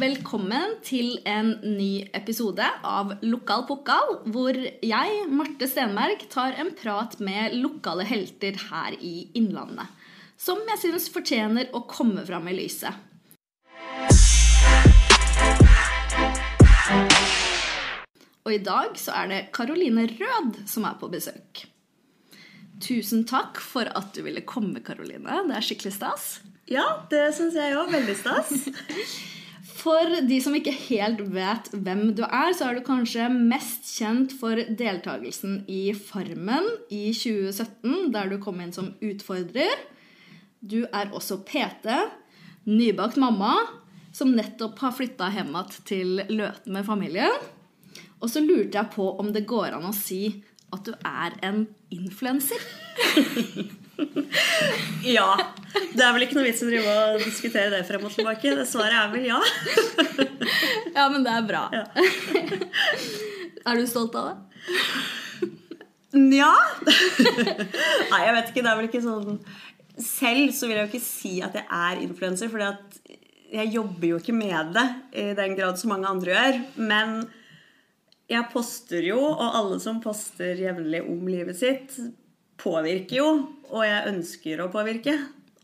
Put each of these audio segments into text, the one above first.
Velkommen til en ny episode av Lokal pokal, hvor jeg, Marte Stenberg, tar en prat med lokale helter her i Innlandet. Som jeg syns fortjener å komme fram i lyset. Og i dag så er det Karoline Rød som er på besøk. Tusen takk for at du ville komme, Karoline. Det er skikkelig stas. Ja, det syns jeg òg. Veldig stas. For de som ikke helt vet hvem du er, så er du kanskje mest kjent for deltakelsen i Farmen i 2017, der du kom inn som utfordrer. Du er også PT, nybakt mamma, som nettopp har flytta hjem til Løten med familien. Og så lurte jeg på om det går an å si at du er en influenser. ja. Det er vel ikke noe vits i å drive og diskutere det frem og tilbake. Det svaret er vel ja. ja, men det er bra. Ja. er du stolt av det? Nja. Nei, jeg vet ikke. Det er vel ikke sånn Selv så vil jeg jo ikke si at jeg er influenser, for jeg jobber jo ikke med det i den grad som mange andre gjør. Men jeg poster jo, og alle som poster jevnlig om livet sitt, påvirker jo. Og jeg ønsker å påvirke.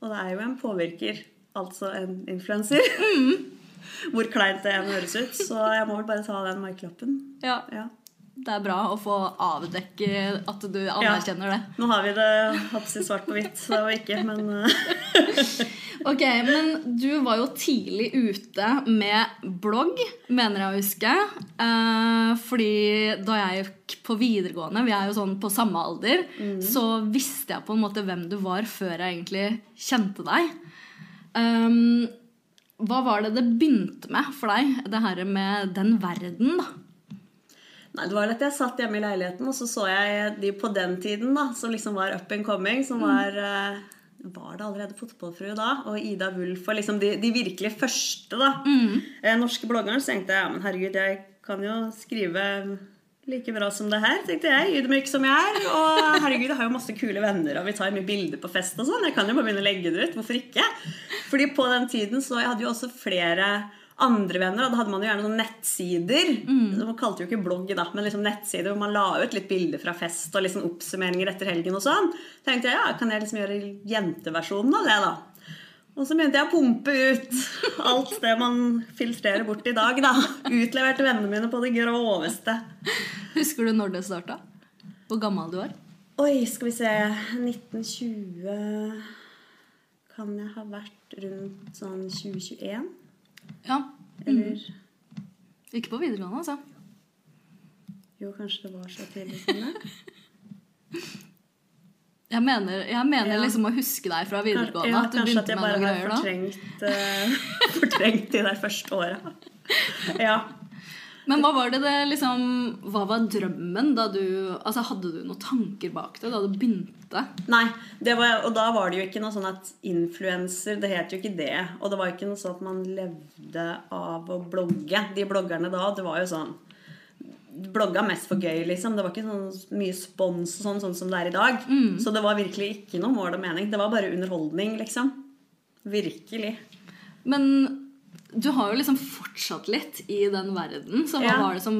Og det er jo en påvirker, altså en influenser. Mm. Hvor kleint det enn høres ut. Så jeg må vel bare ta den merkelappen. Ja. ja. Det er bra å få avdekke at du anerkjenner ja. det. Nå har vi det hapsi svart på hvitt, så ikke, men eh. Ok, men du var jo tidlig ute med blogg, mener jeg å huske. Eh, fordi da jeg gikk på videregående, vi er jo sånn på samme alder, mm. så visste jeg på en måte hvem du var før jeg egentlig kjente deg. Um, hva var det det begynte med for deg, det her med den verden, da? Nei, det var at Jeg satt hjemme i leiligheten, og så så jeg de på den tiden da, som liksom var up and coming, som mm. var mm var det allerede fotballfrue da, og Ida Wulf og liksom de, de virkelig første da, mm. eh, norske bloggeren, så tenkte jeg ja, men herregud, jeg kan jo skrive like bra som det her, tenkte jeg. Ydmyk som jeg er. Og herregud, jeg har jo masse kule venner, og vi tar mye bilder på fest og sånn. Jeg kan jo bare begynne å legge det ut. Hvorfor ikke? Fordi på den tiden så jeg hadde jo også flere andre venner. Da hadde man jo gjerne noen nettsider. Mm. Man kalte jo ikke blogg, da, men liksom nettsider hvor man la ut litt bilder fra fest og liksom oppsummeringer etter helgen og sånn. tenkte jeg ja, kan jeg liksom gjøre jenteversjonen av det, da? Og så begynte jeg å pumpe ut alt det man filtrerer bort i dag. da. Utleverte vennene mine på det groveste. Husker du når det starta? Hvor gammel du var? Oi, skal vi se 1920 Kan jeg ha vært rundt sånn 2021? Ja. Eller mm. Ikke på videregående, altså. Jo, kanskje det var så tidlig som det. Jeg mener, jeg mener ja. liksom å huske deg fra videregående. Ja, at kanskje at jeg bare har fortrengt, uh, fortrengt de der første åra. Ja. Men hva var det, det liksom, Hva var drømmen da du altså Hadde du noen tanker bak det da du begynte? Nei, var, og da var det jo ikke noe sånn at influenser Det het jo ikke det. Og det var ikke noe sånn at man levde av å blogge. De bloggerne da, det var jo sånn blogga mest for gøy, liksom. Det var ikke sånn mye spons sånn, sånn som det er i dag. Mm. Så det var virkelig ikke noe mål og mening. Det var bare underholdning, liksom. Virkelig. Men du har jo liksom fortsatt litt i den verden. Så hva ja. var det som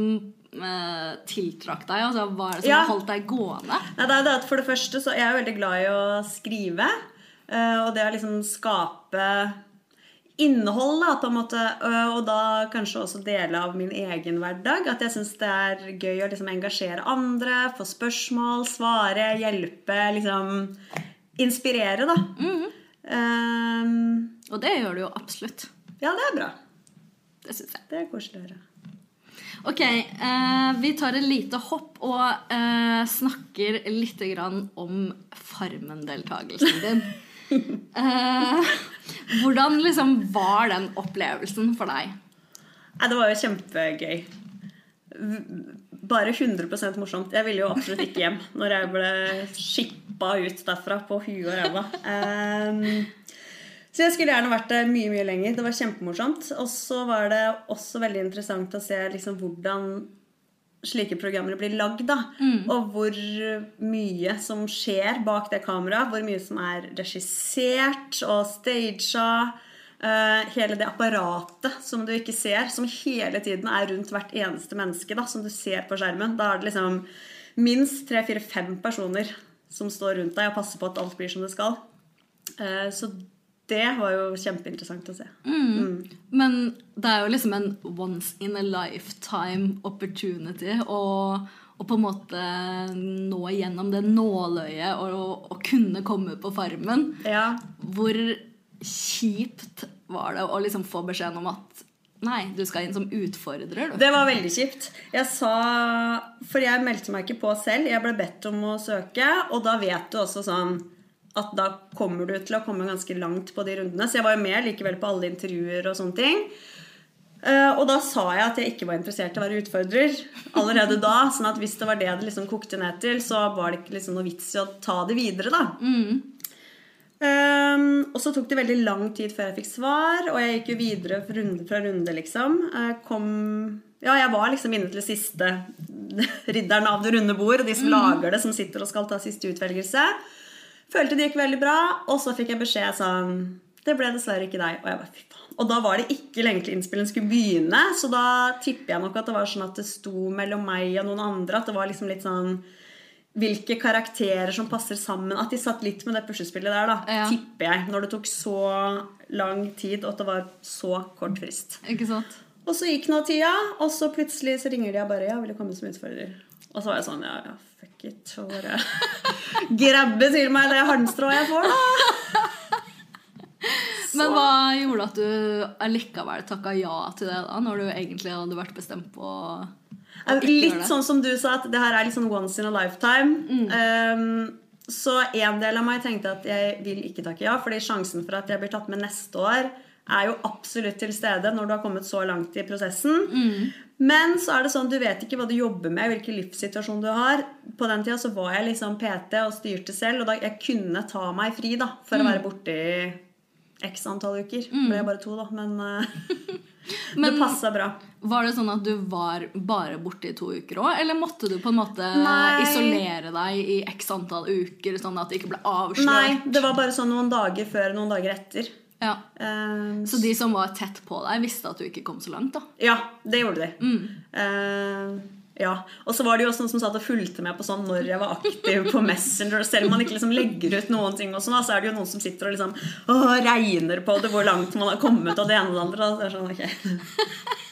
eh, tiltrakk deg? Altså, hva er det som ja. holdt deg gående? Nei, det er det at For det første så er jeg veldig glad i å skrive. Eh, og det å liksom skape innhold, da, på en måte, eh, og da kanskje også dele av min egen hverdag. At jeg syns det er gøy å liksom engasjere andre, få spørsmål, svare, hjelpe, liksom Inspirere, da. Mm um, og det gjør du jo absolutt. Ja, det er bra. Det syns jeg. Det er koselig å høre. Ok, eh, vi tar et lite hopp og eh, snakker litt om Farmen-deltakelsen din. eh, hvordan liksom var den opplevelsen for deg? Nei, det var jo kjempegøy. Bare 100% morsomt. Jeg ville jo absolutt ikke hjem når jeg ble skippa ut derfra på huet og ræva. Um, så jeg skulle gjerne vært der mye mye lenger. Det var kjempemorsomt. Og så var det også veldig interessant å se liksom hvordan slike programmer blir lagd. Mm. Og hvor mye som skjer bak det kameraet. Hvor mye som er regissert og staged. Uh, hele det apparatet som du ikke ser, som hele tiden er rundt hvert eneste menneske, da, som du ser på skjermen. Da er det liksom minst tre, fire, fem personer som står rundt deg og passer på at alt blir som det skal. Uh, så det var jo kjempeinteressant å se. Men det er jo liksom en once in a lifetime opportunity å, å på en måte nå gjennom det nåløyet og, og kunne komme på Farmen. Ja, Hvor kjipt var det å liksom få beskjeden om at nei, du skal inn som utfordrer, du. Det var veldig kjipt. Jeg sa For jeg meldte meg ikke på selv. Jeg ble bedt om å søke, og da vet du også sånn at da kommer du til å komme ganske langt på de rundene. Så jeg var jo med likevel på alle intervjuer og sånne ting. Uh, og da sa jeg at jeg ikke var interessert i å være utfordrer allerede da. sånn at hvis det var det det liksom kokte ned til, så var det ikke liksom noe vits i å ta det videre, da. Um, og så tok det veldig lang tid før jeg fikk svar, og jeg gikk jo videre fra runde fra runde, liksom. Jeg kom Ja, jeg var liksom inne til siste ridderen av det runde bord, de som lager det, som sitter og skal ta siste utvelgelse. Følte det gikk veldig bra, og så fikk jeg beskjed sånn Det ble dessverre ikke deg. Og jeg bare, fy faen. Og da var det ikke lenge til innspillingen skulle begynne, så da tipper jeg nok at det var sånn at det sto mellom meg og noen andre. At det var liksom litt sånn hvilke karakterer som passer sammen. At de satt litt med det puslespillet der, da. Ja. Tipper jeg. Når det tok så lang tid, og at det var så kort frist. Ikke sant? Og så gikk nå tida, og så plutselig så ringer de og bare Ja, vil du komme som utfordrer? Og så var jeg sånn Ja, ja, fuck it. Og bare grabbe til meg det halmstrået jeg får. Men hva gjorde at du allikevel takka ja til det, da, når du egentlig hadde vært bestemt på å ikke gjøre Litt sånn som du sa, at det her er litt sånn once in a lifetime. Um, så en del av meg tenkte at jeg vil ikke takke ja, fordi sjansen for at jeg blir tatt med neste år, er jo absolutt til stede når du har kommet så langt i prosessen. Men så er det sånn, du vet ikke hva du jobber med, hvilken livssituasjon du har. På den tida så var jeg liksom PT og styrte selv, og da jeg kunne ta meg fri da, for å være borte i x antall uker. Det ble bare to, da, men, eh, Men- det passa bra. Var det sånn at du var bare borte i to uker òg, eller måtte du på en måte Nei. isolere deg i x antall uker, sånn at det ikke ble avslørt? Nei, det var bare sånn noen dager før noen dager etter. Ja. Eh, Så de som var tett på deg, visste at du ikke kom så langt, da? Ja, det gjorde de. Mm. Eh, ja. Og så var det jo også noen som satt og fulgte med på sånn når jeg var aktiv på Messenger. Selv om man ikke liksom legger ut noen ting, og sånn, så er det jo noen som sitter og liksom å, regner på det, hvor langt man har kommet, og det ene og det andre. Da. Det sånn, ok.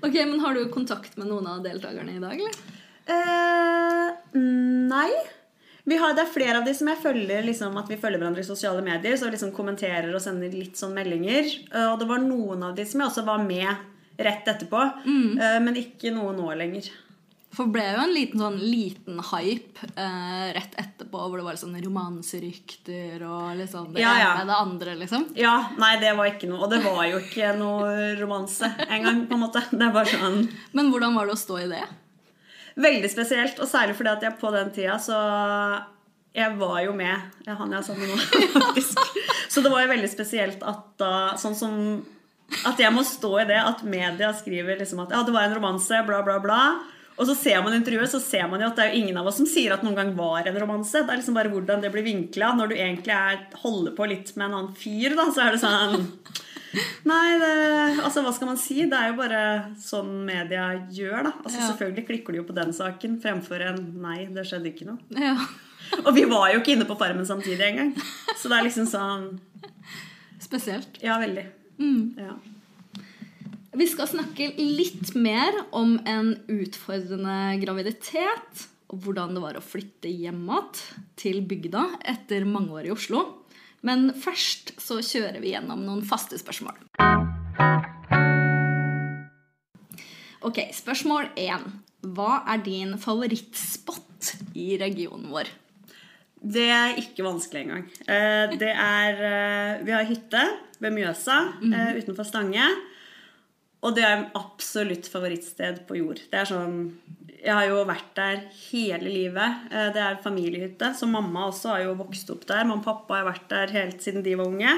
Ok, men Har du kontakt med noen av deltakerne i dag, eller? Eh, nei. Vi har, det er flere av de som jeg følger liksom, at vi følger hverandre i sosiale medier. Så liksom kommenterer og sender litt sånn meldinger. Eh, og det var noen av de som jeg også var med rett etterpå. eh, men ikke noe nå lenger. For ble jo en liten sånn liten hype eh, rett etterpå, hvor det var sånn romanserykter og liksom det Ja, ja. ene med det andre, liksom. Ja, nei, det var ikke noe. Og det var jo ikke noe romanse engang, på en måte. Det sånn Men hvordan var det å stå i det? Veldig spesielt. Og særlig fordi at jeg på den tida så Jeg var jo med jeg, han jeg er sammen med nå, faktisk. Så det var jo veldig spesielt at da Sånn som At jeg må stå i det at media skriver liksom at ja, det var en romanse, bla, bla, bla. Og så ser man intervjuet, så ser man jo at det er jo ingen av oss som sier at noen gang var en romanse. Det er liksom bare hvordan det blir vinkla. Når du egentlig er, holder på litt med en annen fyr, da, så er det sånn Nei, det, altså hva skal man si? Det er jo bare sånn media gjør, da. Altså Ja. Selvfølgelig klikker de jo på den saken fremfor en nei, det skjedde ikke noe. Ja. Og vi var jo ikke inne på Farmen samtidig engang. Så det er liksom sånn Spesielt. Ja, veldig. Mm. Ja. Vi skal snakke litt mer om en utfordrende graviditet. Og hvordan det var å flytte hjem igjen til bygda etter mange år i Oslo. Men først så kjører vi gjennom noen faste spørsmål. Ok, spørsmål én. Hva er din favorittspot i regionen vår? Det er ikke vanskelig engang. Eh, Det er eh, Vi har hytte ved Mjøsa eh, utenfor Stange. Og det er absolutt favorittsted på jord. Det er sånn Jeg har jo vært der hele livet. Eh, Det er familiehytte, så mamma også har jo vokst opp der. Mamma og pappa har vært der helt siden de var unge.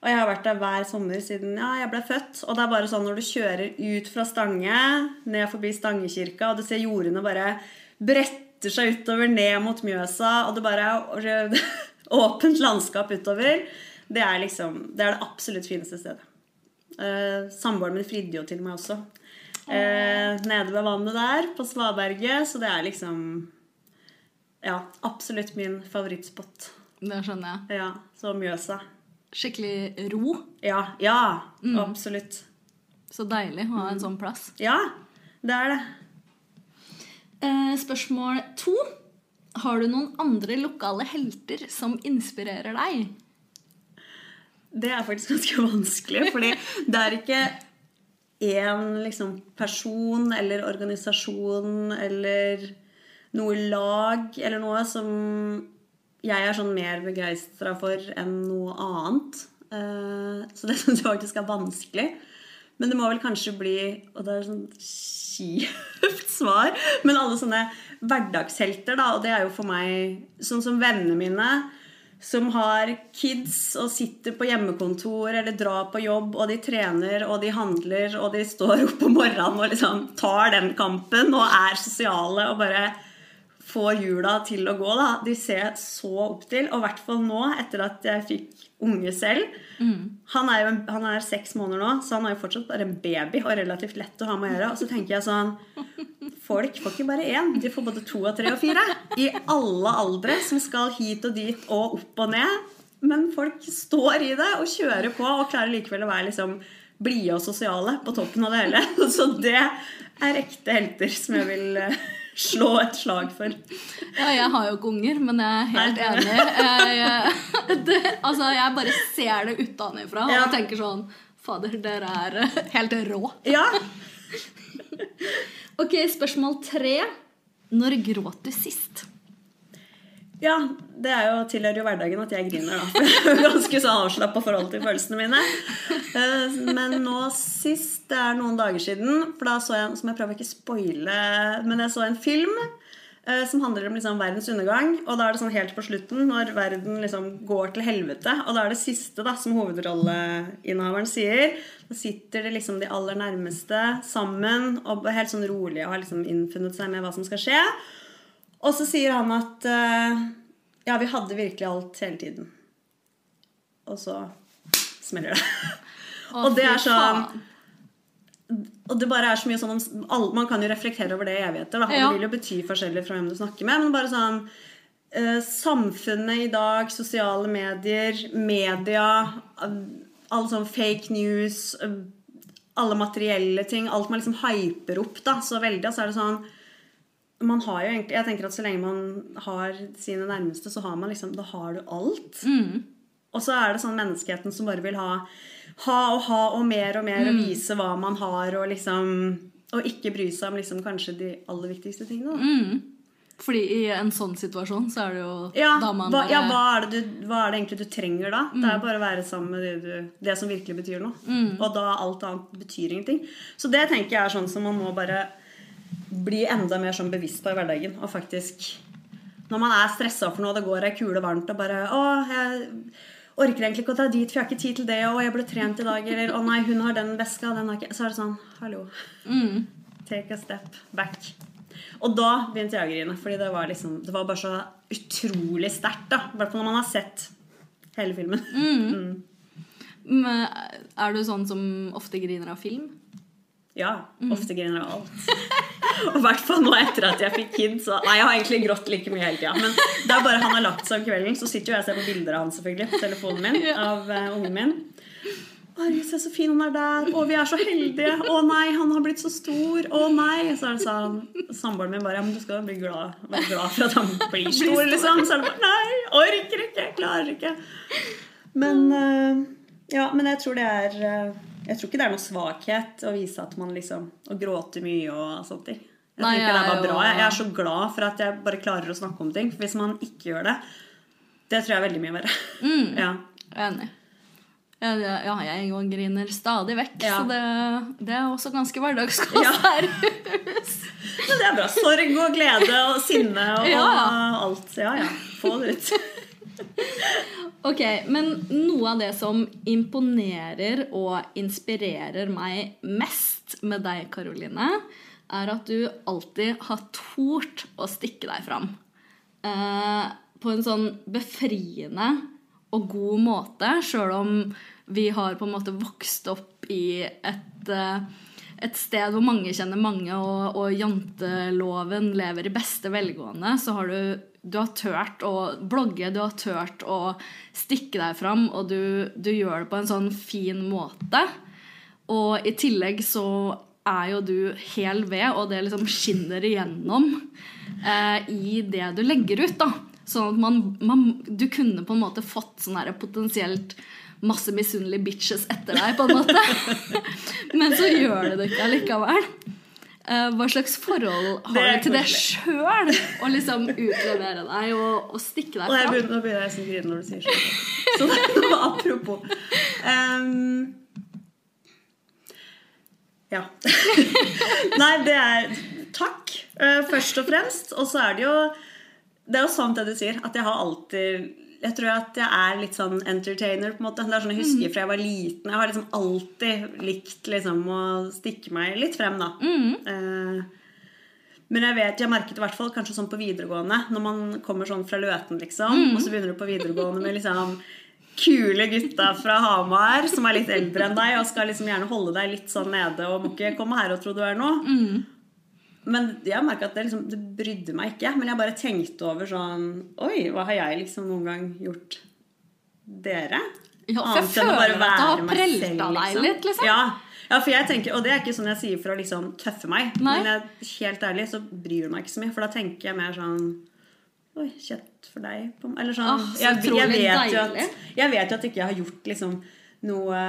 Og jeg har vært der hver sommer siden ja, jeg ble født. Og det er bare sånn når du kjører ut fra Stange, ned forbi Stangekirka, og du ser jordene bare bretter seg utover ned mot Mjøsa, og det bare er åpent landskap utover. Det er liksom Det er det absolutt fineste stedet. Uh, Samboeren min fridde jo til meg også. Uh, nede ved vannet der, på Svaberget. Så det er liksom Ja, absolutt min favorittspot. Det skjønner jeg. Ja, Så Mjøsa. Skikkelig ro. Ja. Ja, absolutt. Så deilig å ha en sånn plass. Ja, det er det. Eh, spørsmål to. Har du noen andre lokale helter som inspirerer deg? Det er faktisk ganske vanskelig, fordi det er ikke én liksom, person eller organisasjon eller noe lag eller noe som jeg er sånn mer begeistra for enn noe annet. Eh, Så det syns jeg faktisk er vanskelig. Men det må vel kanskje bli Og det er sånn kjipt svar. Men alle sånne hverdagshelter, da. Og det er jo for meg sånn som vennene mine. Som har kids og sitter på hjemmekontor eller drar på jobb, og de trener og de handler og de står opp om morgenen og liksom tar den kampen og er sosiale og bare får jula til å gå. da. De ser jeg så opp til. Og i hvert fall nå, etter at jeg fikk unge selv. Han, er jo, han er seks måneder nå, så han er jo fortsatt bare en baby og relativt lett å ha med å gjøre. Og så tenker jeg sånn Folk får ikke bare én, de får både to og tre og fire. I alle aldre som skal hit og dit og opp og ned. Men folk står i det og kjører på og klarer likevel å være liksom blide og sosiale på toppen av det hele. Så det er ekte helter som jeg vil eh, slå et slag for. Ja, jeg har jo ikke unger, men jeg er helt Nei. enig. Jeg, jeg, det, altså, jeg bare ser det utenfra Ja. og tenker sånn Fader, dere er helt rå. Ja, Ok, spørsmål tre. Når gråt du sist? Ja, det er jo tilhører jo hverdagen at jeg griner, da. Ganske så avslappa forhold til følelsene mine. Eh, Men nå sist, det er noen dager siden, for da så jeg som jeg prøver ikke spoile, men jeg så en film eh, som handler om liksom verdens undergang. Og da er det sånn helt på slutten, når verden liksom går til helvete. Og da er det siste da, som hovedrolleinnehaveren sier. Da sitter det liksom de aller nærmeste sammen og helt sånn rolig og har liksom innfunnet seg med hva som skal skje. Og så sier han at eh, ja, vi hadde virkelig alt hele tiden. Og så smeller det. Å, og det er sånn. Og det bare er så mye sånn Man kan jo reflektere over det i evigheter. Det vil jo bety forskjellig fra hvem du snakker med. Men bare sånn eh, Samfunnet i dag, sosiale medier, media, all sånn fake news eh, Alle materielle ting. Alt man liksom hyper opp da, så veldig. Så er det sånn man har jo egentlig, jeg tenker at Så lenge man har sine nærmeste, så har man liksom, da har du alt. Og så er det sånn menneskeheten som bare vil ha ha og ha og mer og mer og vise hva man har, og liksom Og ikke bry seg om liksom kanskje de aller viktigste tingene. Da. Fordi i en sånn situasjon så er det jo Ja, da man hva, ja hva, er det du, hva er det egentlig du trenger da? Det er bare å være sammen med det, du, det som virkelig betyr noe. Og da alt annet betyr ingenting. Så det tenker jeg er sånn som man må bare bli enda mer sånn bevisst på i hverdagen. Og faktisk Når man er stressa for noe, det går ei kule varmt og bare Å, jeg orker egentlig ikke å dra dit, for jeg har ikke tid til det, og jeg ble trent i dag, eller Å nei, hun har den veska, den har ikke Så er det sånn Hallo. Take a step back. Og da begynte jeg å grine, fordi det var liksom Det var bare så utrolig sterkt, da. I hvert fall når man har sett hele filmen. Men Er du sånn som ofte griner av film? Ja. Ofte griner av alt. Og i hvert fall nå etter at jeg fikk kid. Så, nei, jeg har egentlig grått like mye hele tida. Men det er bare han har lagt seg om kvelden, så sitter jo jeg og ser på bilder av han selvfølgelig på telefonen min. Av uh, ungen min. Herregud, se så fin han er der. Å, vi er så heldige. Å nei, han har blitt så stor. Å nei. Så er det sånn Samboeren min bare Ja, men du skal bli glad, glad for at han blir stor, liksom. Så er det bare Nei, orker ikke. Klarer ikke. Men eh, Ja, men jeg tror det er eh, Jeg tror ikke det er noe svakhet å vise at man liksom Å gråte mye og sånt. ting. Jeg Nei, tenker det er bare bra. Jeg er så glad for at jeg bare klarer å snakke om ting. For hvis man ikke gjør det, det tror jeg er veldig mye verre. Ja. Jeg er Enig. Ja, ja, jeg òg griner stadig vekk, Ja. så det, det er også ganske hverdagskost Ja. her. Men det er bra. Sorg og glede og sinne og alt. Ja, ja. Få det ut. Ok, men noe av det som imponerer og inspirerer meg mest med deg, Karoline, er at du alltid har tort å stikke deg fram. Eh, på en sånn befriende og god måte, sjøl om vi har på en måte vokst opp i et, eh, et sted hvor mange kjenner mange, og, og janteloven lever i beste velgående, så har du, du har tørt å blogge, du har tørt å stikke deg fram, og du, du gjør det på en sånn fin måte. Og i tillegg så er jo du hel ved, og det liksom skinner igjennom eh, i det du legger ut. da. Sånn at man, man, du kunne på en måte fått sånn her potensielt masse misunnelige bitches etter deg, på en måte. Men så gjør du det ikke allikevel. Eh, hva slags forhold har du til det sjøl? Å liksom utlevere deg og, og stikke deg fram? nå begynner jeg nesten å grine når du sier sånn. Så det var apropos. Um, ja. Nei, det er Takk, eh, først og fremst. Og så er det jo Det er jo sant det du sier, at jeg har alltid Jeg tror at jeg er litt sånn entertainer, på en måte. Det er sånn jeg husker fra jeg var liten. Jeg har liksom alltid likt liksom å stikke meg litt frem, da. Eh, men jeg vet, jeg merket i hvert fall kanskje sånn på videregående, når man kommer sånn fra Løten, liksom, og så begynner du på videregående med liksom kule gutta fra Hamar som er litt eldre enn deg og skal liksom gjerne holde deg litt sånn nede og må ikke komme her og tro du er noe. Men jeg merket at det, liksom, det brydde meg ikke. Men jeg bare tenkte over sånn Oi, hva har jeg liksom noen gang gjort dere? Ja, for jeg føler at det har prelta deg deg litt, liksom. Ja. ja, for jeg tenker, og det er ikke sånn jeg sier for å liksom tøffe meg, Nei. men jeg, helt ærlig så bryr det meg ikke så mye, for da tenker jeg mer sånn Oi, kjett for deg. Eller sånn. Ah, så jeg, jeg, vet jo at, jeg vet jo at ikke jeg har gjort liksom noe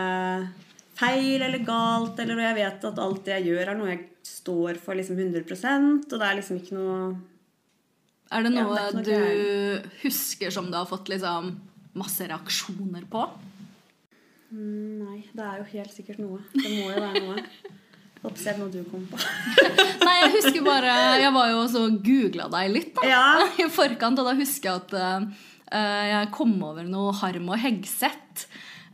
feil eller galt, eller jeg vet at alt det jeg gjør, er noe jeg står for liksom 100 og det er liksom ikke noe Er det Ja, noe det er noe du husker som du har fått liksom masse reaksjoner på? Mm, Nei, det er jo helt sikkert noe. Det må jo være noe. Håper jeg noe du kom på. Nei, jeg husker bare Jeg var jo også googla deg litt da, Ja. i forkant, og da husker jeg at uh, jeg kom over noe Harm og Hegseth.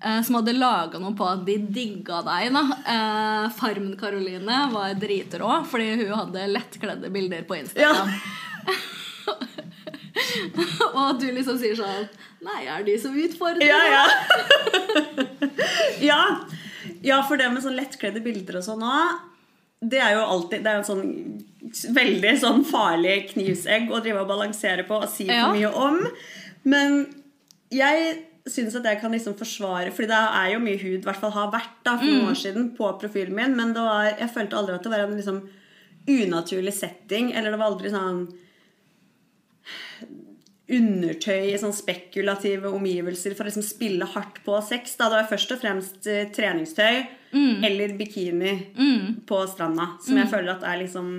Eh, som hadde laga noe på at de digga deg. uh, Farmen-Karoline var dritrå fordi hun hadde lettkledde bilder på Instagram. og at du liksom sier sånn Nei, er de som utfordrer? Ja, ja. ja. ja, for det med sånn lettkledde bilder og sånn òg, det er jo alltid Det er jo en sånn veldig sånn farlig knivsegg å drive og balansere på og si Ja. for mye om. Men jeg syns at jeg kan liksom forsvare Fordi det er jo mye hud, i hvert fall har vært da for noen år siden, på profilen min, men var, jeg følte aldri at det var en liksom unaturlig setting, eller det var aldri sånn undertøy i sånn spekulative omgivelser for å liksom spille hardt på sex. Da. Det var først og fremst treningstøy treningstøy eller bikini på stranda, som jeg føler at er liksom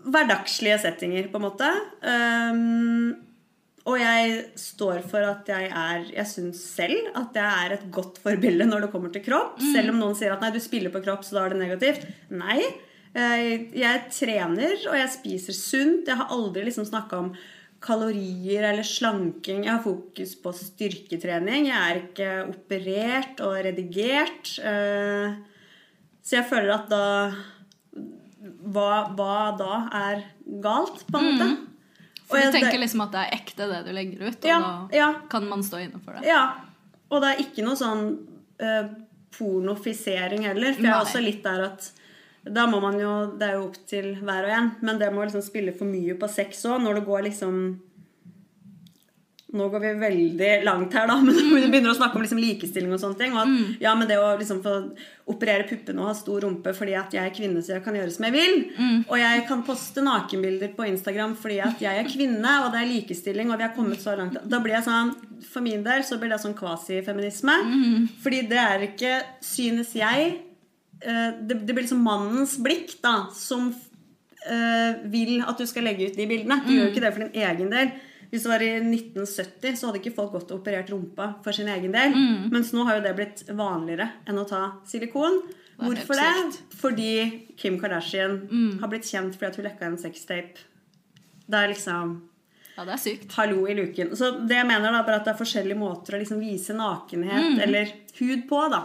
hverdagslige settinger, på en måte. Um, og jeg står for at jeg er Jeg syns selv at jeg er et godt forbilde når det kommer til kropp. Selv om noen sier at nei, du spiller på kropp, så da er det negativt. Nei. Jeg, jeg trener, og jeg spiser sunt. Jeg har aldri liksom snakka om kalorier eller slanking. Jeg har fokus på styrketrening. Jeg er ikke operert og redigert. eh, Så jeg føler at da hva, hva da er galt, på en måte. For Og du tenker det- liksom at det er ekte, det du legger ut, og Ja, da ja. kan man stå inne for det. Ja. Og det er ikke noe sånn uh, pornofisering heller. For jeg er også litt der at da må man jo Det er jo opp til hver og en, men det må liksom spille for mye på sex òg. Når det går liksom Nå går vi veldig langt her, da, men vi begynner å snakke om liksom likestilling og sånne ting. Og at, ja, men det å liksom få operere puppene og ha stor rumpe fordi at jeg er kvinne, så jeg kan gjøre som jeg vil. Og jeg kan poste nakenbilder på Instagram fordi at jeg er kvinne, og det er likestilling, og vi har kommet så langt. Da blir jeg sånn For min del så blir det sånn kvasifeminisme. Fordi det er ikke, synes jeg eh, det, det blir liksom mannens blikk da som eh, vil at du skal legge ut de bildene. Du gjør jo ikke det for din egen del. Hvis det var i 1970, så hadde ikke folk gått og operert rumpa for sin egen del. Mens nå har jo det blitt vanligere enn å ta silikon. Det Hvorfor det? Fordi Kim Kardashian har blitt kjent fordi at hun lekka en sextape. Det er liksom Ja, det er sykt. hallo i luken. Så det jeg mener da, bare at det er forskjellige måter å liksom vise nakenhet eller hud på, da.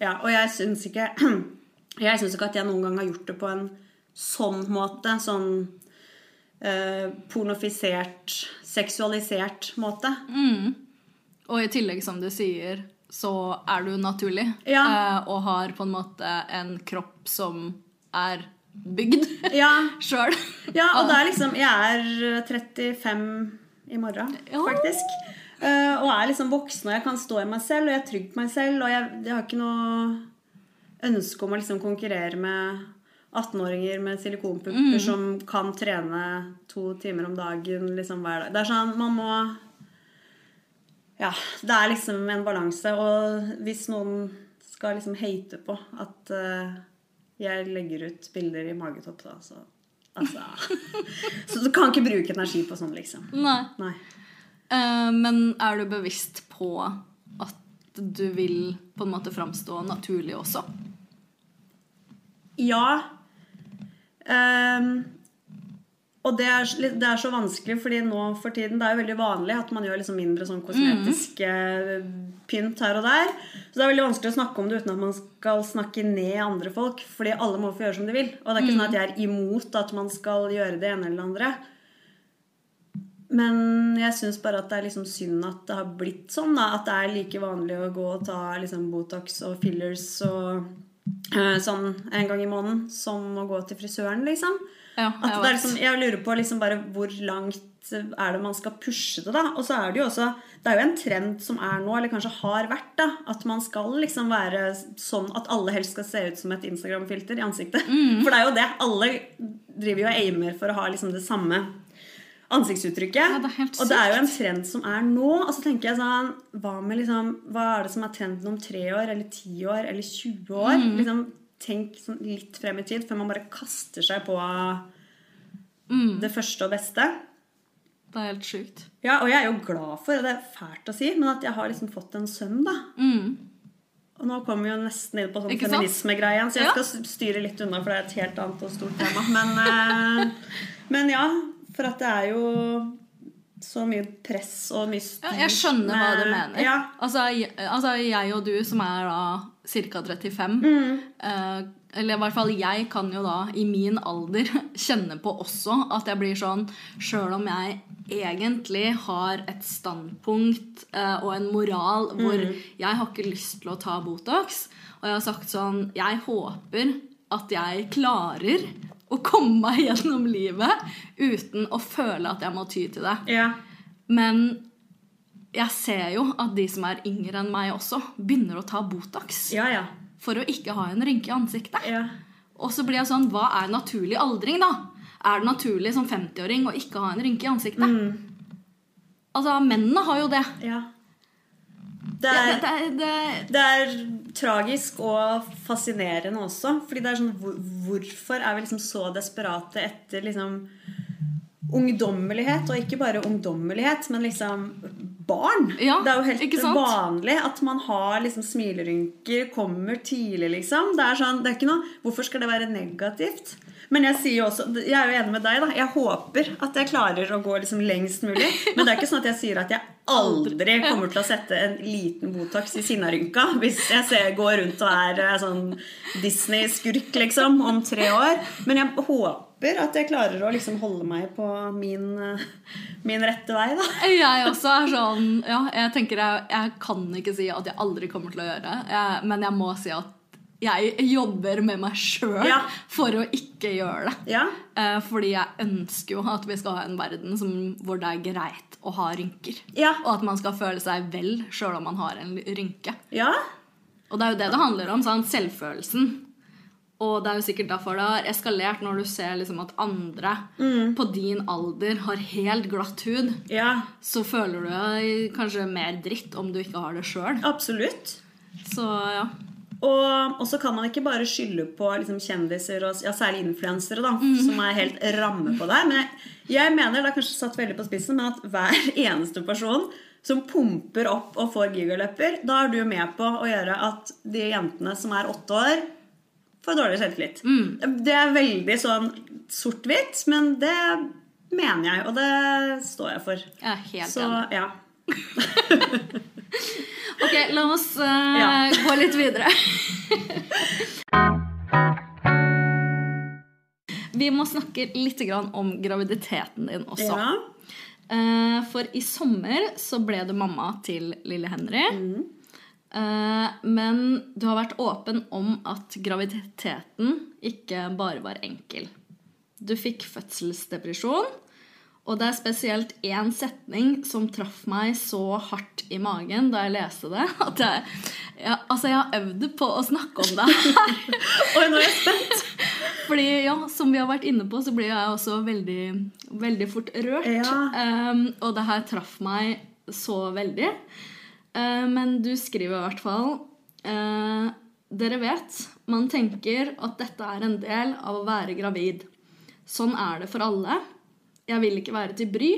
Ja, og jeg syns ikke Jeg syns ikke at jeg noen gang har gjort det på en sånn måte. Sånn eh, pornofisert, seksualisert måte. Og i tillegg, som du sier, så er du naturlig. Ja. eh, og har på en måte en kropp som er bygd Ja, sjøl. ja og det er liksom Jeg er 35 i morgen, faktisk. Uh, og er liksom voksen, og jeg kan stå i meg selv, og jeg er trygg på meg selv. Og jeg, jeg har ikke noe ønske om å liksom konkurrere med 18-åringer med silikonpupper som kan trene to timer om dagen liksom hver dag. Det er sånn, man må Ja, det er liksom en balanse. Og hvis noen skal liksom hate på at uh, jeg legger ut bilder i magetopp, da, så Altså Så du kan ikke bruke energi på sånn, liksom. Nei. Nei. Uh, men er du bevisst på at du vil på en måte framstå naturlig også? Ja. Ehm, og det er, det er så vanskelig, fordi nå for tiden det er jo veldig vanlig at man gjør liksom mindre sånn kosmetiske pynt her og der. Så det er veldig vanskelig å snakke om det uten at man skal snakke ned andre folk. Fordi alle må få gjøre som de vil. Og det er ikke sånn at jeg er imot at man skal gjøre det ene eller det andre. Men jeg syns bare at det er liksom synd at det har blitt sånn. Da. At det er like vanlig å gå og ta liksom Botox og fillers og sånn en gang i måneden som å gå til frisøren, liksom. Ja, At jeg det er liksom, jeg lurer på liksom bare hvor langt er det man skal pushe det, da. Og så er det jo også Det er jo en trend som er nå, eller kanskje har vært, da. At man skal liksom være sånn at alle helst skal se ut som et Instagram-filter i ansiktet. Mm. For det er jo det. Alle driver jo og aimer for å ha liksom det samme ansiktsuttrykket. Ja, det er helt og det er jo en trend som er nå. Og så tenker jeg sånn Hva med liksom Hva er det som er trenden om tre år, eller ti år, eller 20 år? Mm. Liksom Tenk sånn litt frem i tid før man bare kaster seg på Mm. det første og beste. Det er helt sjukt. Ja, og jeg er jo glad for, og det er fælt å si, men at jeg har liksom fått en sønn, da. Mm. Og nå kommer vi jo nesten inn på sånn igjen, så jeg Ja. skal styre litt unna, for det er et helt annet og stort tema. Men, eh, men ja, for at det er jo så mye press og mye styr. Ja, jeg skjønner hva du mener. Ja, Altså, jeg, altså, jeg og du som er da ca. 35 Mm. eh, Eller i hvert fall jeg kan jo da i min alder kjenne på også at jeg blir sånn Sjøl om jeg egentlig har et standpunkt eh, og en moral hvor Mm. jeg har ikke lyst til å ta Botox, og jeg har sagt sånn Jeg håper at jeg klarer å komme meg gjennom livet uten å føle at jeg må ty til det. ja. Men jeg ser jo at de som er yngre enn meg også, begynner å ta Botox Ja, ja. for å ikke ha en rynke i ansiktet. ja. Og så blir jeg sånn Hva er naturlig aldring, da? Er det naturlig som 50-åring å ikke ha en rynke i ansiktet? Mm. Altså, mennene har jo det. ja. Det Ja, er, det, det, det, det er tragisk og fascinerende også. Fordi det er sånn Hvorfor er vi liksom så desperate etter liksom ungdommelighet? Og ikke bare ungdommelighet, men liksom barn. Ja, det er jo helt vanlig at man har liksom smilerynker, kommer tidlig, liksom. Det er sånn, det er ikke noe, Hvorfor skal det være negativt? Men jeg sier jo også, jeg er jo enig med deg. da, Jeg håper at jeg klarer å gå liksom lengst mulig. Men det er ikke sånn at jeg sier at jeg aldri kommer til å sette en liten Botox i sinnarynka hvis jeg ser, går rundt og er eh, sånn Disney-skurk liksom om tre år. Men jeg håper at jeg klarer å liksom holde meg på min, eh, min rette vei, da. jeg også er sånn Ja, jeg tenker jeg, jeg kan ikke si at jeg aldri kommer til å gjøre det, men jeg må si at jeg jobber med meg sjøl Ja. for å ikke gjøre det. Ja, Eh, fordi jeg ønsker jo at vi skal ha en verden som, hvor det er greit å ha rynker. ja, Og at man skal føle seg vel sjøl om man har en rynke. ja. Og det er jo det det handler om. Sant? Selvfølelsen. Og det er jo sikkert derfor det har eskalert når du ser liksom at andre på din alder har helt glatt hud. ja. Så føler du kanskje mer dritt om du ikke har det sjøl. Absolutt. Så ja. Og, og så kan man ikke bare skylde på liksom, kjendiser, og ja, særlig influensere, da, som er helt ramme på det her. Men jeg, jeg mener, det er kanskje satt veldig på spissen, men at hver eneste person som pumper opp og får gigalepper, da er du med på å gjøre at de jentene som er åtte år, får dårligere selvtillit. Det er veldig sånn sort-hvitt, men det mener jeg, og det står jeg for. Jeg er helt Så enig. ja. Ok, la oss uh, Ja. gå litt videre. Vi må snakke litt om graviditeten din også. ja. Eh, for i sommer så ble du mamma til lille Henry. Mm. men du har vært åpen om at graviditeten ikke bare var enkel. Du fikk fødselsdepresjon, og det er spesielt én setning som traff meg så hardt i magen da jeg leste det, at jeg, ja, altså jeg har øvd på å snakke om det her. Oi, nå er jeg spent! Fordi, ja, som vi har vært inne på, så blir jeg også veldig, veldig fort rørt. Ja. Um, og det her traff meg så veldig. Uh, men du skriver i hvert fall uh, Dere vet, man tenker at dette er en del av å være gravid. Sånn er det for alle. Jeg vil ikke være til bry.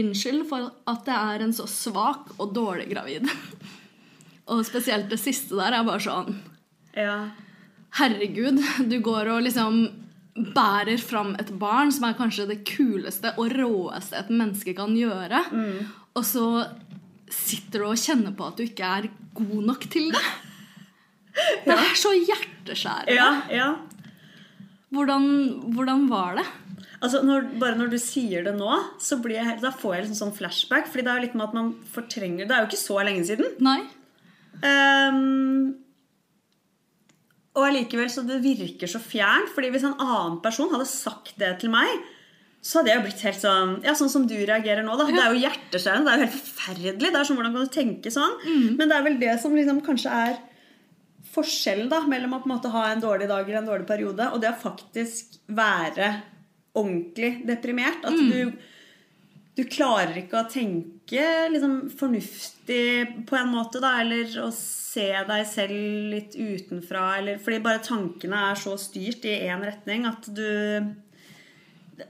Unnskyld for at jeg er en så svak og dårlig gravid. og spesielt det siste der er bare sånn Ja. Herregud, du går og liksom bærer fram et barn, som er kanskje det kuleste og råeste et menneske kan gjøre. Og så sitter du og kjenner på at du ikke er god nok til det. Det er så hjerteskjærende. Ja, ja. Hvordan, hvordan var det? Altså, når, bare når du sier det nå, så blir jeg, da får jeg liksom sånn flashback. Fordi det er jo litt med at man fortrenger Det er jo ikke så lenge siden. Nei? Um, og allikevel så det virker så fjernt. fordi hvis en annen person hadde sagt det til meg, så hadde jeg blitt helt sånn Ja, sånn som du reagerer nå, da. Det er jo hjerteskjærende. Det er jo helt forferdelig. Det er sånn, Hvordan kan du tenke sånn? Men det er vel det som liksom kanskje er forskjellen da, mellom å på en måte ha en dårlig dag eller en dårlig periode, og det å faktisk være ordentlig deprimert. At du du klarer ikke å tenke liksom, fornuftig på en måte, da, eller å se deg selv litt utenfra, eller Fordi bare tankene er så styrt i én retning at du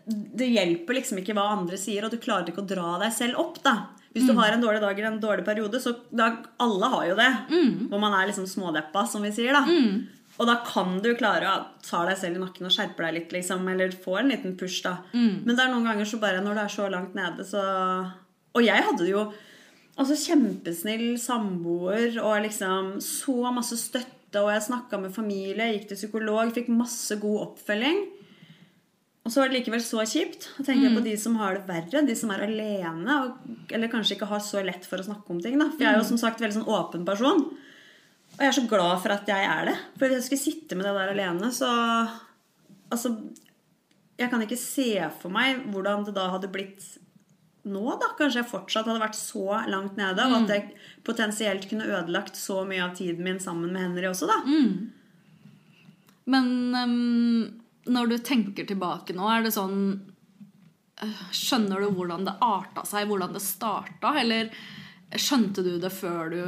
det, hjelper liksom ikke hva andre sier, og du klarer ikke å dra deg selv opp, da. Hvis du har en dårlig dag eller en dårlig periode, så da, Alle har jo det. Hvor man er liksom smådeppa, som vi sier, da. Og da kan du klare å ta deg selv i nakken og skjerpe deg litt, liksom. Eller få en liten push, da. Men det er noen ganger så bare når du er så langt nede, så Og jeg hadde jo altså kjempesnill samboer og liksom så masse støtte, og jeg snakka med familie, gikk til psykolog, fikk masse god oppfølging. Og så var det likevel så kjipt. Da tenker jeg på de som har det verre, de som er alene, og, eller kanskje ikke har så lett for å snakke om ting. da. For jeg er jo som sagt veldig sånn åpen person. Og jeg er så glad for at jeg er det. For hvis jeg skulle sitte med det der alene, så Altså, jeg kan ikke se for meg hvordan det da hadde blitt nå, da. Kanskje jeg fortsatt hadde vært så langt nede, og at jeg potensielt kunne ødelagt så mye av tiden min sammen med Henry også, da. Men um, når du tenker tilbake nå, er det sånn øh, Skjønner du hvordan det arta seg, hvordan det starta? Eller skjønte du det før du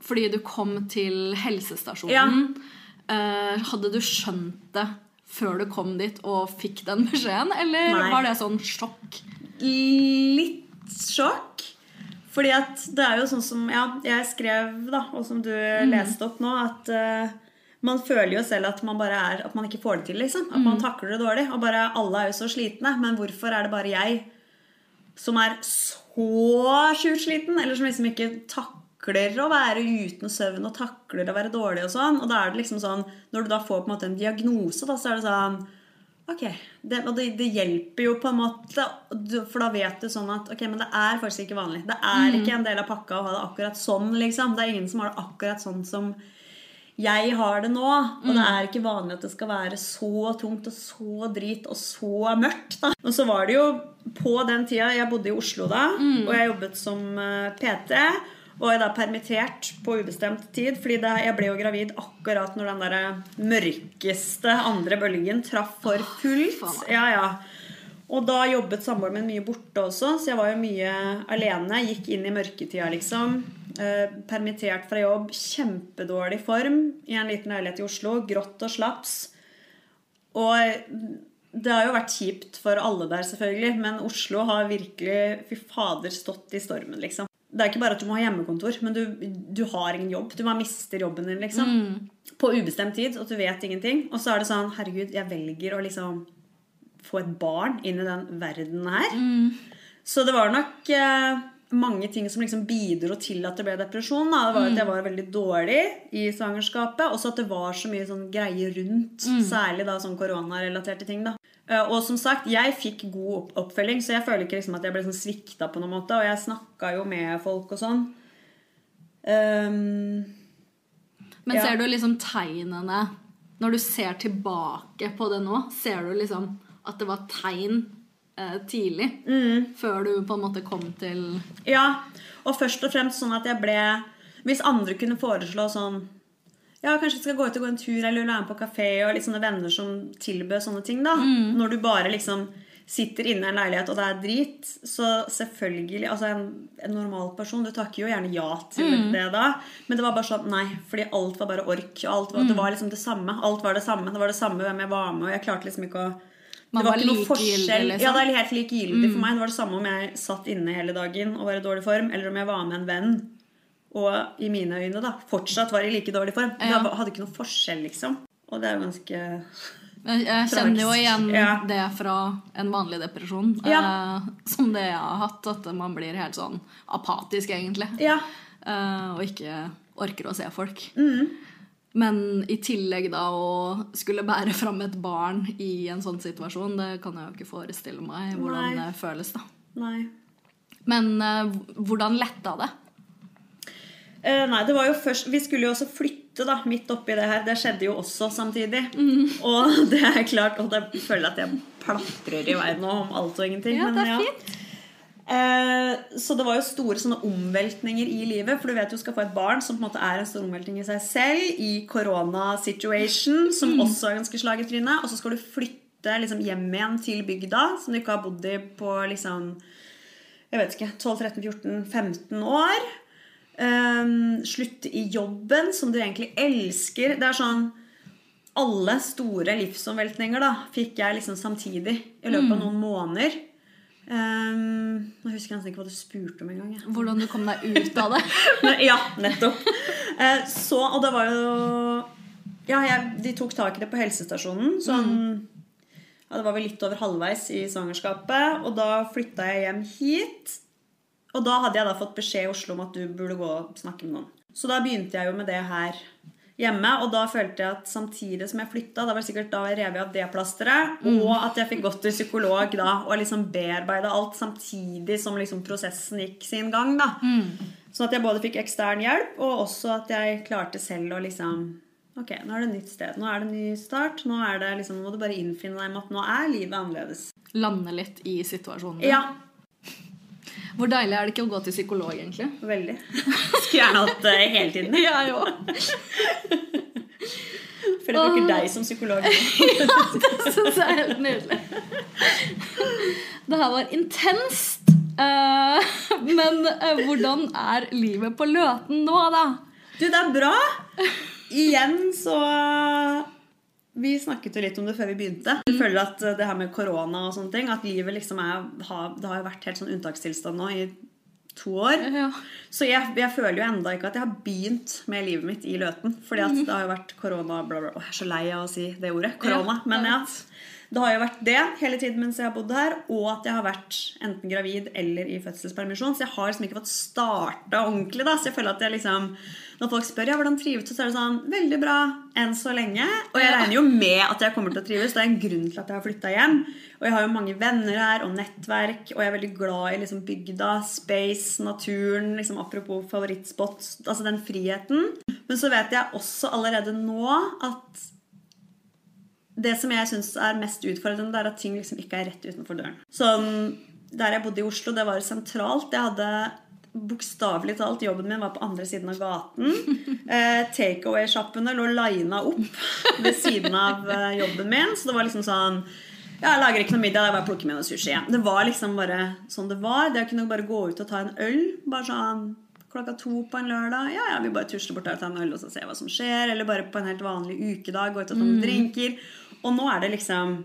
Fordi du kom til helsestasjonen. Ja. hadde du skjønt det før du kom dit og fikk den beskjeden? Eller Nei. var det sånn sjokk? litt sjokk. Fordi at det er jo sånn som ja, jeg skrev, da, og som du leste opp nå, at uh, man føler jo selv at man bare er At man ikke får det til, liksom. At man takler det dårlig. Og bare alle er jo så slitne. Men hvorfor er det bare jeg som er så sjukt sliten? Eller som liksom ikke takler å være uten søvn og takler å være dårlig og sånn. Og da er det liksom sånn Når du da får på en måte en diagnose, da, så er det sånn Ok, det, og det, det hjelper jo på en måte, for da vet du sånn at ok, men det er faktisk ikke vanlig. Det er ikke en del av pakka å ha det akkurat sånn, liksom. Det er ingen som har det akkurat sånn som jeg har det nå. Og det er ikke vanlig at det skal være så tungt og så drit og så mørkt. da. Og så var det jo på den tida Jeg bodde i Oslo da, og jeg jobbet som eh, PT. Og er da permittert på ubestemt tid, fordi det, jeg ble jo gravid akkurat når den der mørkeste andre bølgen traff for fullt. Ja, ja. Og da jobbet samboeren min mye borte også, så jeg var jo mye alene. Gikk inn i mørketida, liksom. Eh, permittert fra jobb. Kjempedårlig form i en liten leilighet i Oslo. Grått og slaps. Og det har jo vært kjipt for alle der, selvfølgelig, men Oslo har virkelig fy fader stått i stormen, liksom. Det er ikke bare at du må ha hjemmekontor, men du, du har ingen jobb. Du bare mister jobben din, liksom. På ubestemt tid, og du vet ingenting. Og så er det sånn Herregud, jeg velger å liksom få et barn inn i den verden her. Så det var nok eh, mange ting som liksom bidro til at det ble depresjon. Da. Det var at jeg var veldig dårlig i svangerskapet, og så at det var så mye sånn greier rundt. Særlig da sånn koronarelaterte ting. da. Eh, Og som sagt, jeg fikk god oppfølging, så jeg føler ikke liksom at jeg ble sånn svikta på noen måte. Og jeg snakka jo med folk og sånn. Um, Men Ja. ser du liksom tegnene Når du ser tilbake på det nå, ser du liksom at det var tegn eh, tidlig? Mm. Før du på en måte kom til ja, og først og fremst sånn at jeg ble Hvis andre kunne foreslå sånn Ja, kanskje vi skal gå ut og gå en tur eller være med på kafé og litt sånne venner som tilbød sånne ting, da. Når du bare liksom sitter inne i en leilighet og det er drit, så selvfølgelig Altså en, en normal person, du takker jo gjerne ja til det da, men det var bare sånn nei, fordi alt var bare ork. og alt var, Det var liksom det samme. Alt var det samme. Det var det samme hvem jeg var med, og jeg klarte liksom ikke å Man det var var ikke noe forskjell. liksom? Ja, det er helt likegyldig for meg. Det var det samme om jeg satt inne hele dagen og var i dårlig form, eller om jeg var med en venn og i mine øyne da, fortsatt var i like dårlig form. Ja. Det hadde ikke noen forskjell, liksom. Og det er jo ganske Jeg, jeg kjenner jo igjen Ja. det fra en vanlig depresjon. Ja. Eh, som det jeg har hatt. At man blir helt sånn apatisk, egentlig. Ja. Eh, og ikke orker å se folk. Mm. Men i tillegg da å skulle bære fram et barn i en sånn situasjon, det kan jeg jo ikke forestille meg hvordan Nei. det føles. da. Nei. Men eh, hvordan letta det? Eh, nei, det var jo først Vi skulle jo også flytte da, midt oppi det her. Det skjedde jo også samtidig. Og det er klart Og jeg føler at jeg platrer i veien nå om alt og ingenting. Ja, men det er fint. Eh, så det var jo store sånne omveltninger i livet. For du vet du skal få et barn som på en måte er en stor omveltning i seg selv. I korona-situation, som også er ganske slag i trynet. Og så skal du flytte liksom, hjem igjen til bygda, som du ikke har bodd i på liksom jeg vet ikke, 12-13-14-15 år. Um, slutte i jobben som du egentlig elsker. Det er sånn Alle store livsomveltninger da, fikk jeg liksom samtidig i løpet av noen måneder. Um, nå husker jeg nesten ikke hva du spurte om engang. Hvordan du kom deg ut av det? Ja, nettopp. Uh, så, og det var jo Ja, jeg, de tok tak i det på helsestasjonen. Sånn ja, Det var vel litt over halvveis i svangerskapet. Og da flytta jeg hjem hit. Og da hadde jeg da fått beskjed i Oslo om at du burde gå og snakke med noen. Så da begynte jeg jo med det her hjemme. Og da følte jeg at samtidig som jeg flytta, da var det sikkert da jeg rev av det plasteret, og at jeg fikk gått til psykolog da og liksom bearbeida alt samtidig som liksom prosessen gikk sin gang. da. Sånn at jeg både fikk ekstern hjelp, og også at jeg klarte selv å liksom Ok, nå er det nytt sted. Nå er det ny start. Nå, er det liksom, nå må du bare innfinne deg med at nå er livet annerledes. Lande litt i situasjonen. Ja, Hvor deilig er det ikke å gå til psykolog, egentlig? veldig. Skulle gjerne hatt det hele tiden. Ja, jo. For jeg bruker deg som psykolog. ja, Det syns jeg er helt nydelig. Det her var intenst. Eh, men eh, hvordan er livet på Løten nå, da? Du, det er bra! Igjen så Vi snakket jo litt om det før vi begynte. Jeg føler at det her med korona og sånne ting At livet liksom er Det har jo vært helt sånn unntakstilstand nå i to år. Ja. Så jeg, jeg føler jo enda ikke at jeg har begynt med livet mitt i Løten. Fordi at det har jo vært korona bla, bla. Åh, jeg er så lei av å si det ordet. Korona. Ja, Men ja. Det har jo vært det hele tiden mens jeg har bodd her, og at jeg har vært enten gravid eller i fødselspermisjon. Så jeg har liksom ikke fått starta ordentlig. da, Så jeg føler at jeg liksom Når folk spør ja, hvordan trives du, så er det sånn Veldig bra enn så lenge. Og jeg regner jo med at jeg kommer til å trives. Det er en grunn til at jeg har flytta hjem. Og jeg har jo mange venner her og nettverk, og jeg er veldig glad i liksom bygda, space, naturen. liksom Apropos favorittspots. Altså den friheten. Men så vet jeg også allerede nå at det som jeg syns er mest utfordrende, det er at ting liksom ikke er rett utenfor døren. Sånn, Der jeg bodde i Oslo, det var sentralt. Jeg hadde bokstavelig talt jobben min var på andre siden av gaten. Eh, Takeaway-sjappene lå lina opp ved siden av eh, jobben min. Så det var liksom sånn ja, Jeg lager ikke noe middag, jeg bare plukker med noe sushi. Det var liksom bare sånn det var. Det å kunne bare gå ut og ta en øl bare sånn klokka to på en lørdag. Ja, ja, vi bare tusler bort der og tar en øl og så ser hva som skjer. Eller bare på en helt vanlig ukedag gå ut og ta noen drinker. Og nå er det liksom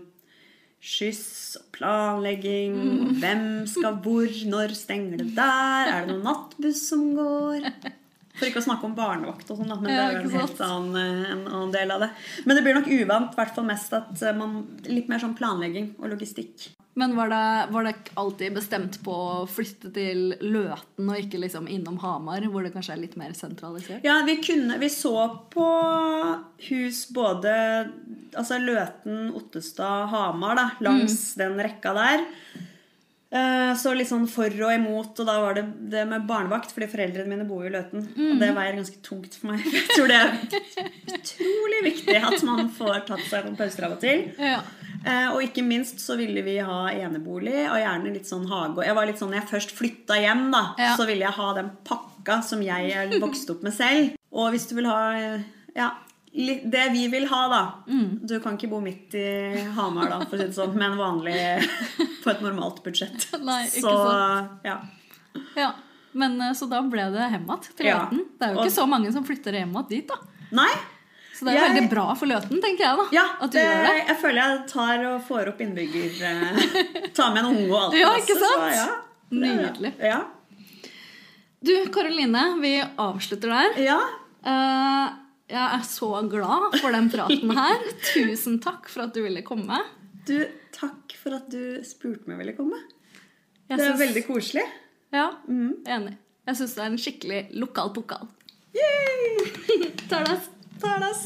skyss og planlegging. Og hvem skal hvor? Når stenger det der? Er det noen nattbuss som går? For ikke å snakke om barnevakt og sånn, men Ja, det er jo en helt annen, eh, en annen del av det. Men det blir nok uvant, i hvert fall mest at eh, man Litt mer sånn planlegging og logistikk. Men var det, var det alltid bestemt på å flytte til Løten og ikke liksom innom Hamar, hvor det kanskje er litt mer sentralisert? Ja, vi, kunne, vi så på hus både altså Løten, Ottestad, Hamar, da, langs den rekka der. Eh, Så litt sånn for og imot, og da var det det med barnevakt, fordi foreldrene mine bor jo i Løten. Og det veier ganske tungt for meg. Jeg tror det er utrolig viktig at man får tatt seg noen pauser av og til. Ja. Eh, Og ikke minst så ville vi ha enebolig, og gjerne litt sånn hage. Jeg var litt sånn, når jeg først flytta hjem, da, Ja. så ville jeg ha den pakka som jeg er vokst opp med selv. Og hvis du vil ha eh, ja, det vi vil ha, da Mm. Du kan ikke bo midt i Hamar, da, for å si det sånn, med en vanlig På et normalt budsjett. Nei, ikke så sant. ja. ja. Men eh, Så da ble det hjem igjen til Ja. Løten. Det er jo Og- ikke så mange som flytter hjem igjen dit, da. Nei. Så det er Jeg- veldig bra for Løten, tenker jeg, da. Ja, at du det, gjør det. jeg føler jeg tar og får opp innbygger eh, Tar med en unge og alt. Ja, ikke sant? Så, ja. Nydelig. Ja. Du, Karoline, vi avslutter der. ja. Eh, jeg er så glad for den praten her. Tusen takk for at du ville komme. Du, takk for at du spurte meg ville komme. Jeg Det er synes... veldig koselig. Ja, Mm. enig. Jeg syns det er en skikkelig lokal pokal. Yay! Tardas. Talas.